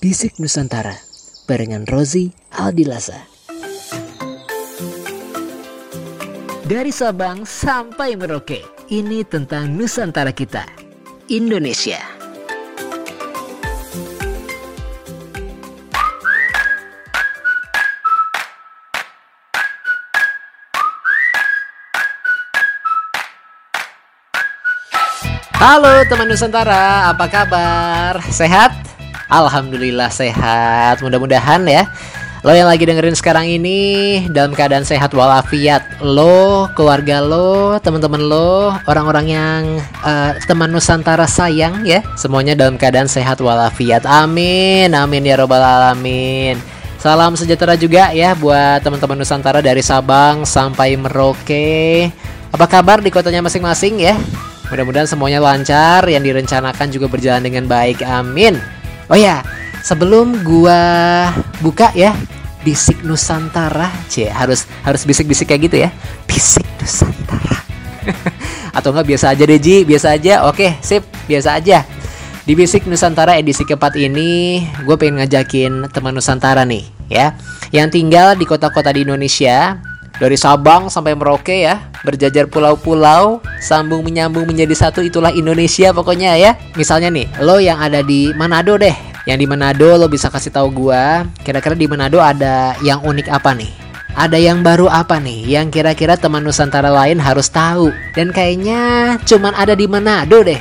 Bisik Nusantara barengan Rozi Aldilasa. Dari Sabang sampai Merauke, ini tentang Nusantara kita, Indonesia. Halo teman Nusantara, apa kabar? Sehat? Alhamdulillah sehat. Mudah-mudahan ya Lo yang lagi dengerin sekarang ini dalam keadaan sehat walafiat. Lo, keluarga lo, teman-teman lo, orang-orang yang uh, teman Nusantara sayang ya. Semuanya dalam keadaan sehat walafiat. Amin. Amin ya robbal alamin. Salam sejahtera juga ya buat teman-teman Nusantara dari Sabang sampai Merauke. Apa kabar di kotanya masing-masing ya? Mudah-mudahan semuanya lancar, yang direncanakan juga berjalan dengan baik. Amin. Oh ya, sebelum gua buka ya bisik Nusantara, c harus harus bisik-bisik kayak gitu ya, bisik Nusantara. Atau enggak biasa aja deh Ji, biasa aja. Oke, sip, biasa aja. Di Bisik Nusantara edisi keempat ini, gue pengen ngajakin teman Nusantara nih, ya, yang tinggal di kota-kota di Indonesia, dari Sabang sampai Merauke ya, berjajar pulau-pulau, sambung menyambung menjadi satu itulah Indonesia pokoknya ya. Misalnya nih, lo yang ada di Manado deh, yang di Manado lo bisa kasih tahu gua, kira-kira di Manado ada yang unik apa nih? Ada yang baru apa nih yang kira-kira teman Nusantara lain harus tahu? Dan kayaknya cuman ada di Manado deh.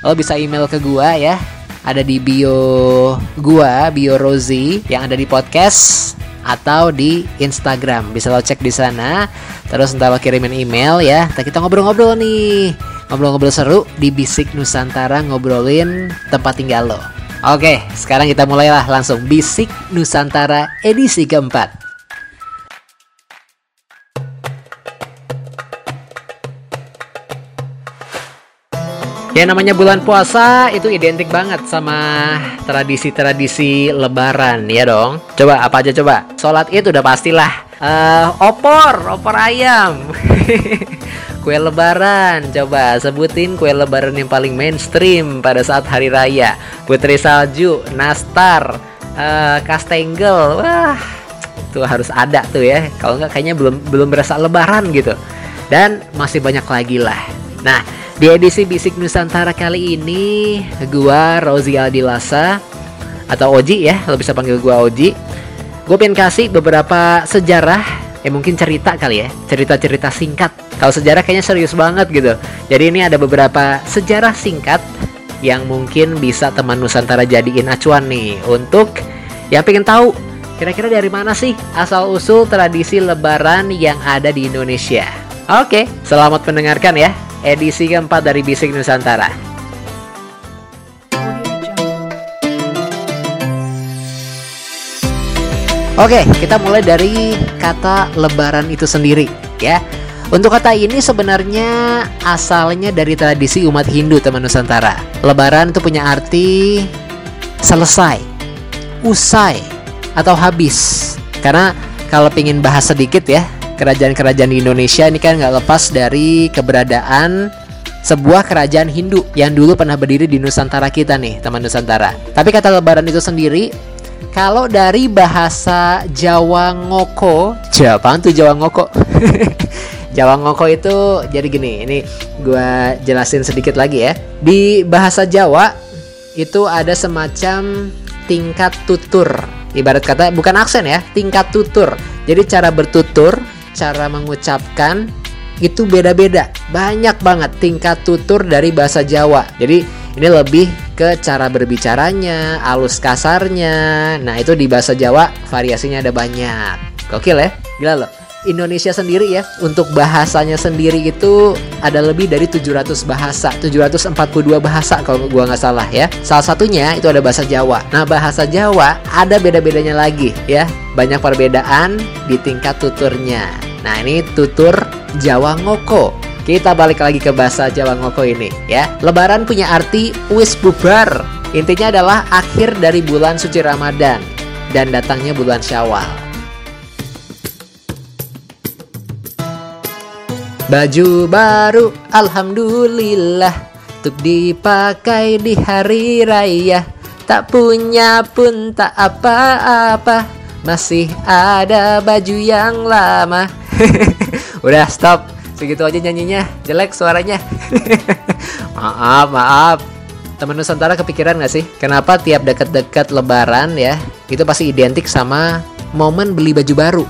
Lo bisa email ke gua ya. Ada di bio gua, bio Rozi yang ada di podcast atau di Instagram. Bisa lo cek di sana. Terus ntar lo kirimin email ya. Ntar kita ngobrol-ngobrol nih. Ngobrol-ngobrol seru di Bisik Nusantara ngobrolin tempat tinggal lo. Oke, sekarang kita mulailah langsung Bisik Nusantara edisi keempat. Ya namanya bulan puasa itu identik banget sama tradisi-tradisi lebaran ya dong. Coba apa aja coba? Sholat itu udah pastilah. Uh, opor, opor ayam. kue lebaran, coba sebutin kue lebaran yang paling mainstream pada saat hari raya. Putri salju, nastar, uh, kastengel. Wah, tuh harus ada tuh ya. Kalau nggak kayaknya belum belum berasa lebaran gitu. Dan masih banyak lagi lah. Nah, di edisi Bisik Nusantara kali ini, gua Rozi Aldilasa atau Oji ya, lo bisa panggil gua Oji. Gue pengen kasih beberapa sejarah, ya mungkin cerita kali ya, cerita-cerita singkat. Kalau sejarah kayaknya serius banget gitu. Jadi ini ada beberapa sejarah singkat yang mungkin bisa teman Nusantara jadiin acuan nih untuk yang pengen tahu kira-kira dari mana sih asal usul tradisi Lebaran yang ada di Indonesia. Oke, selamat mendengarkan ya edisi keempat dari Bisik Nusantara. Oke, kita mulai dari kata lebaran itu sendiri ya. Untuk kata ini sebenarnya asalnya dari tradisi umat Hindu teman Nusantara. Lebaran itu punya arti selesai, usai, atau habis. Karena kalau pingin bahas sedikit ya, kerajaan-kerajaan di Indonesia ini kan nggak lepas dari keberadaan sebuah kerajaan Hindu yang dulu pernah berdiri di Nusantara kita nih, teman Nusantara. Tapi kata lebaran itu sendiri, kalau dari bahasa Jawa Ngoko, Jawa tuh Jawa Ngoko? Jawa Ngoko itu jadi gini, ini gue jelasin sedikit lagi ya. Di bahasa Jawa itu ada semacam tingkat tutur. Ibarat kata bukan aksen ya, tingkat tutur. Jadi cara bertutur cara mengucapkan itu beda-beda. Banyak banget tingkat tutur dari bahasa Jawa. Jadi ini lebih ke cara berbicaranya, alus kasarnya. Nah, itu di bahasa Jawa variasinya ada banyak. Gokil ya? Gila loh. Indonesia sendiri ya untuk bahasanya sendiri itu ada lebih dari 700 bahasa 742 bahasa kalau gua nggak salah ya salah satunya itu ada bahasa Jawa nah bahasa Jawa ada beda-bedanya lagi ya banyak perbedaan di tingkat tuturnya nah ini tutur Jawa Ngoko. Kita balik lagi ke bahasa Jawa Ngoko ini ya. Lebaran punya arti wis bubar. Intinya adalah akhir dari bulan suci Ramadan dan datangnya bulan Syawal. Baju baru Alhamdulillah Untuk dipakai di hari raya. Tak punya pun tak apa-apa Masih ada baju yang lama. Udah stop. Segitu aja nyanyinya. Jelek suaranya. Maaf maaf. Teman Nusantara kepikiran gak sih? Kenapa tiap deket-deket lebaran ya Itu pasti identik sama momen beli baju baru?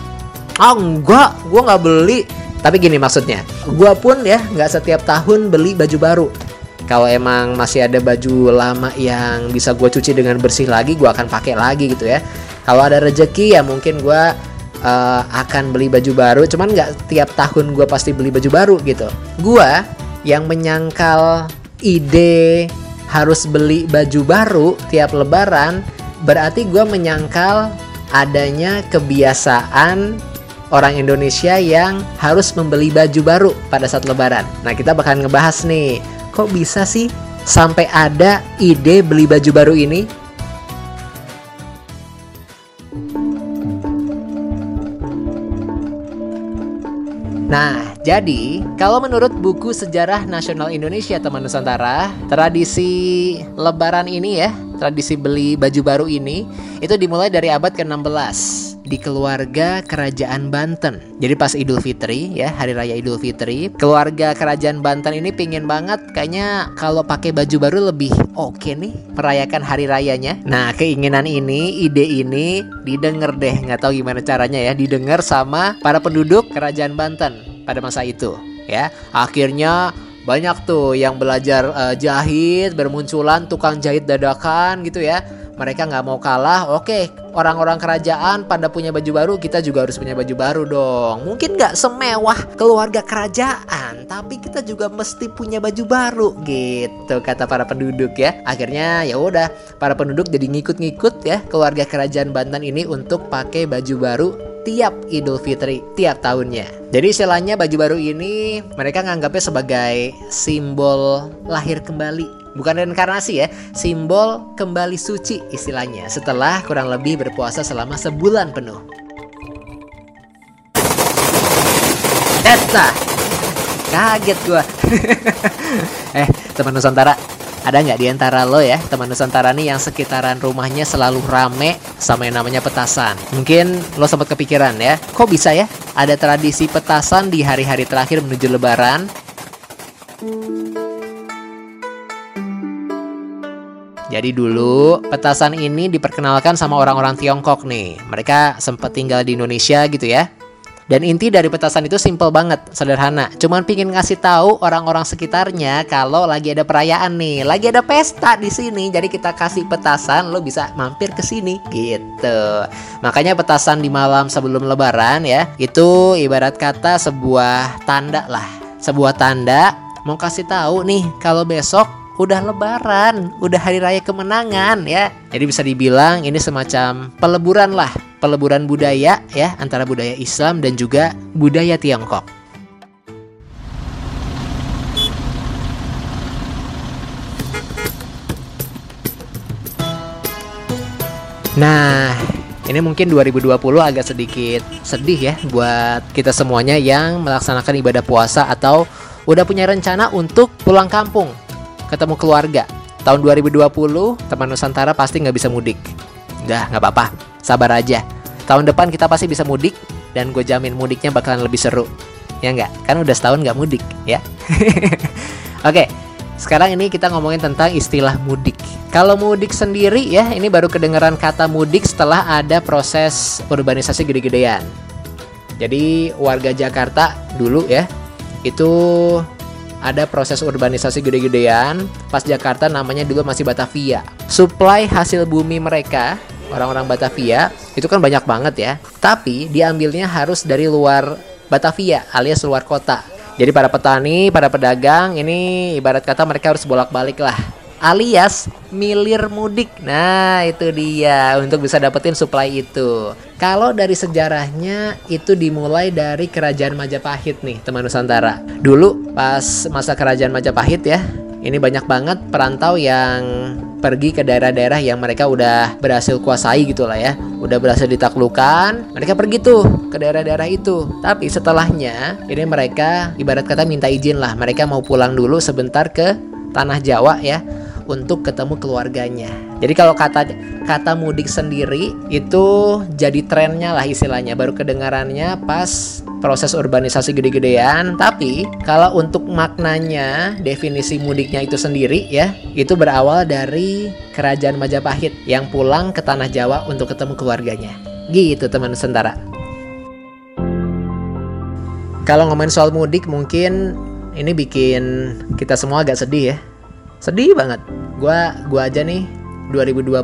Oh enggak, gue nggak beli. Tapi gini maksudnya. Gue pun ya nggak setiap tahun beli baju baru. Kalau emang masih ada baju lama yang bisa gue cuci dengan bersih lagi gue akan pakai lagi gitu ya kalau ada rejeki ya mungkin gue uh, akan beli baju baru cuman nggak tiap tahun gue pasti beli baju baru gitu gue yang menyangkal ide harus beli baju baru tiap lebaran berarti gue menyangkal adanya kebiasaan orang Indonesia yang harus membeli baju baru pada saat lebaran. Nah, kita bakal ngebahas nih kok bisa sih sampai ada ide beli baju baru ini? Nah, jadi kalau menurut buku Sejarah Nasional Indonesia teman Nusantara, tradisi lebaran ini ya, tradisi beli baju baru ini itu dimulai dari abad ke-16 di keluarga kerajaan Banten. Jadi pas Idul Fitri ya, hari raya Idul Fitri, keluarga kerajaan Banten ini pingin banget kayaknya kalau pakai baju baru lebih oke okay nih merayakan hari rayanya. Nah, keinginan ini, ide ini didengar deh, nggak tahu gimana caranya ya, didengar sama para penduduk kerajaan Banten pada masa itu ya. Akhirnya banyak tuh yang belajar uh, jahit, bermunculan tukang jahit dadakan gitu ya mereka nggak mau kalah oke orang-orang kerajaan pada punya baju baru kita juga harus punya baju baru dong. Mungkin nggak semewah keluarga kerajaan tapi kita juga mesti punya baju baru gitu kata para penduduk ya. Akhirnya ya udah para penduduk jadi ngikut-ngikut ya keluarga kerajaan Banten ini untuk pakai baju baru tiap Idul Fitri tiap tahunnya. Jadi istilahnya baju baru ini mereka nganggapnya sebagai simbol lahir kembali bukan reinkarnasi ya, simbol kembali suci istilahnya setelah kurang lebih berpuasa selama sebulan penuh. Desa, kaget gua. eh, teman Nusantara, ada nggak di antara lo ya teman Nusantara nih yang sekitaran rumahnya selalu rame sama yang namanya petasan? Mungkin lo sempat kepikiran ya, kok bisa ya ada tradisi petasan di hari-hari terakhir menuju Lebaran? Jadi dulu petasan ini diperkenalkan sama orang-orang Tiongkok nih. Mereka sempat tinggal di Indonesia gitu ya. Dan inti dari petasan itu simple banget, sederhana. Cuman pingin ngasih tahu orang-orang sekitarnya kalau lagi ada perayaan nih, lagi ada pesta di sini. Jadi kita kasih petasan, lo bisa mampir ke sini gitu. Makanya petasan di malam sebelum Lebaran ya, itu ibarat kata sebuah tanda lah, sebuah tanda mau kasih tahu nih kalau besok udah lebaran, udah hari raya kemenangan ya. Jadi bisa dibilang ini semacam peleburan lah, peleburan budaya ya antara budaya Islam dan juga budaya Tiongkok. Nah, ini mungkin 2020 agak sedikit sedih ya buat kita semuanya yang melaksanakan ibadah puasa atau udah punya rencana untuk pulang kampung ketemu keluarga. Tahun 2020, teman Nusantara pasti nggak bisa mudik. Udah, nggak apa-apa, sabar aja. Tahun depan kita pasti bisa mudik, dan gue jamin mudiknya bakalan lebih seru. Ya nggak? Kan udah setahun nggak mudik, ya. Oke, sekarang ini kita ngomongin tentang istilah mudik. Kalau mudik sendiri ya, ini baru kedengeran kata mudik setelah ada proses urbanisasi gede-gedean. Jadi warga Jakarta dulu ya, itu ada proses urbanisasi gede-gedean. Pas Jakarta namanya dulu masih Batavia. Supply hasil bumi mereka orang-orang Batavia itu kan banyak banget ya. Tapi diambilnya harus dari luar Batavia alias luar kota. Jadi para petani, para pedagang ini ibarat kata mereka harus bolak-balik lah alias milir mudik. Nah, itu dia untuk bisa dapetin supply itu. Kalau dari sejarahnya itu dimulai dari kerajaan Majapahit nih, teman Nusantara. Dulu pas masa kerajaan Majapahit ya, ini banyak banget perantau yang pergi ke daerah-daerah yang mereka udah berhasil kuasai gitu lah ya. Udah berhasil ditaklukkan mereka pergi tuh ke daerah-daerah itu. Tapi setelahnya ini mereka ibarat kata minta izin lah. Mereka mau pulang dulu sebentar ke tanah Jawa ya untuk ketemu keluarganya. Jadi kalau kata kata mudik sendiri itu jadi trennya lah istilahnya, baru kedengarannya pas proses urbanisasi gede-gedean. Tapi kalau untuk maknanya, definisi mudiknya itu sendiri ya, itu berawal dari kerajaan Majapahit yang pulang ke tanah Jawa untuk ketemu keluarganya. Gitu teman Nusantara. Kalau ngomongin soal mudik mungkin ini bikin kita semua agak sedih ya. Sedih banget. Gua gua aja nih 2020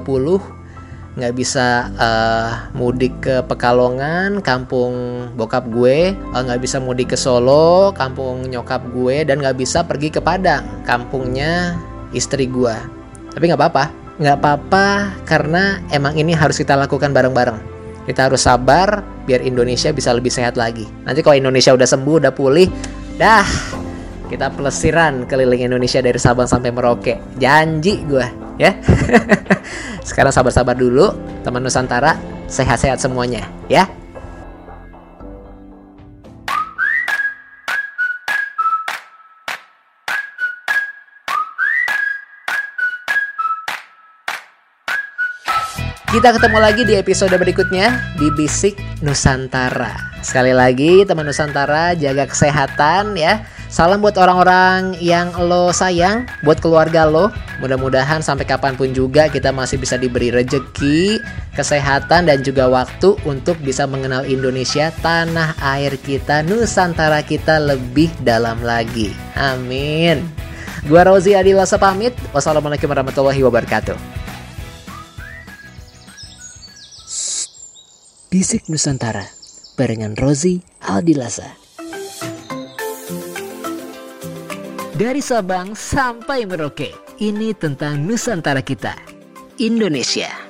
nggak bisa uh, mudik ke Pekalongan, kampung bokap gue, uh, nggak bisa mudik ke Solo, kampung nyokap gue, dan nggak bisa pergi ke Padang, kampungnya istri gue. Tapi nggak apa-apa, nggak apa-apa karena emang ini harus kita lakukan bareng-bareng. Kita harus sabar biar Indonesia bisa lebih sehat lagi. Nanti kalau Indonesia udah sembuh, udah pulih, dah kita pelesiran keliling Indonesia dari Sabang sampai Merauke. Janji gue, ya. Sekarang sabar-sabar dulu, teman Nusantara, sehat-sehat semuanya, ya. Kita ketemu lagi di episode berikutnya di Bisik Nusantara. Sekali lagi teman Nusantara jaga kesehatan ya. Salam buat orang-orang yang lo sayang, buat keluarga lo. Mudah-mudahan sampai kapan pun juga kita masih bisa diberi rejeki, kesehatan dan juga waktu untuk bisa mengenal Indonesia, tanah air kita, Nusantara kita lebih dalam lagi. Amin. Gua Rozi Adilasa pamit. Wassalamualaikum warahmatullahi wabarakatuh. Bisik Nusantara barengan Rozi Aldilasa. Dari Sabang sampai Merauke, ini tentang Nusantara kita, Indonesia.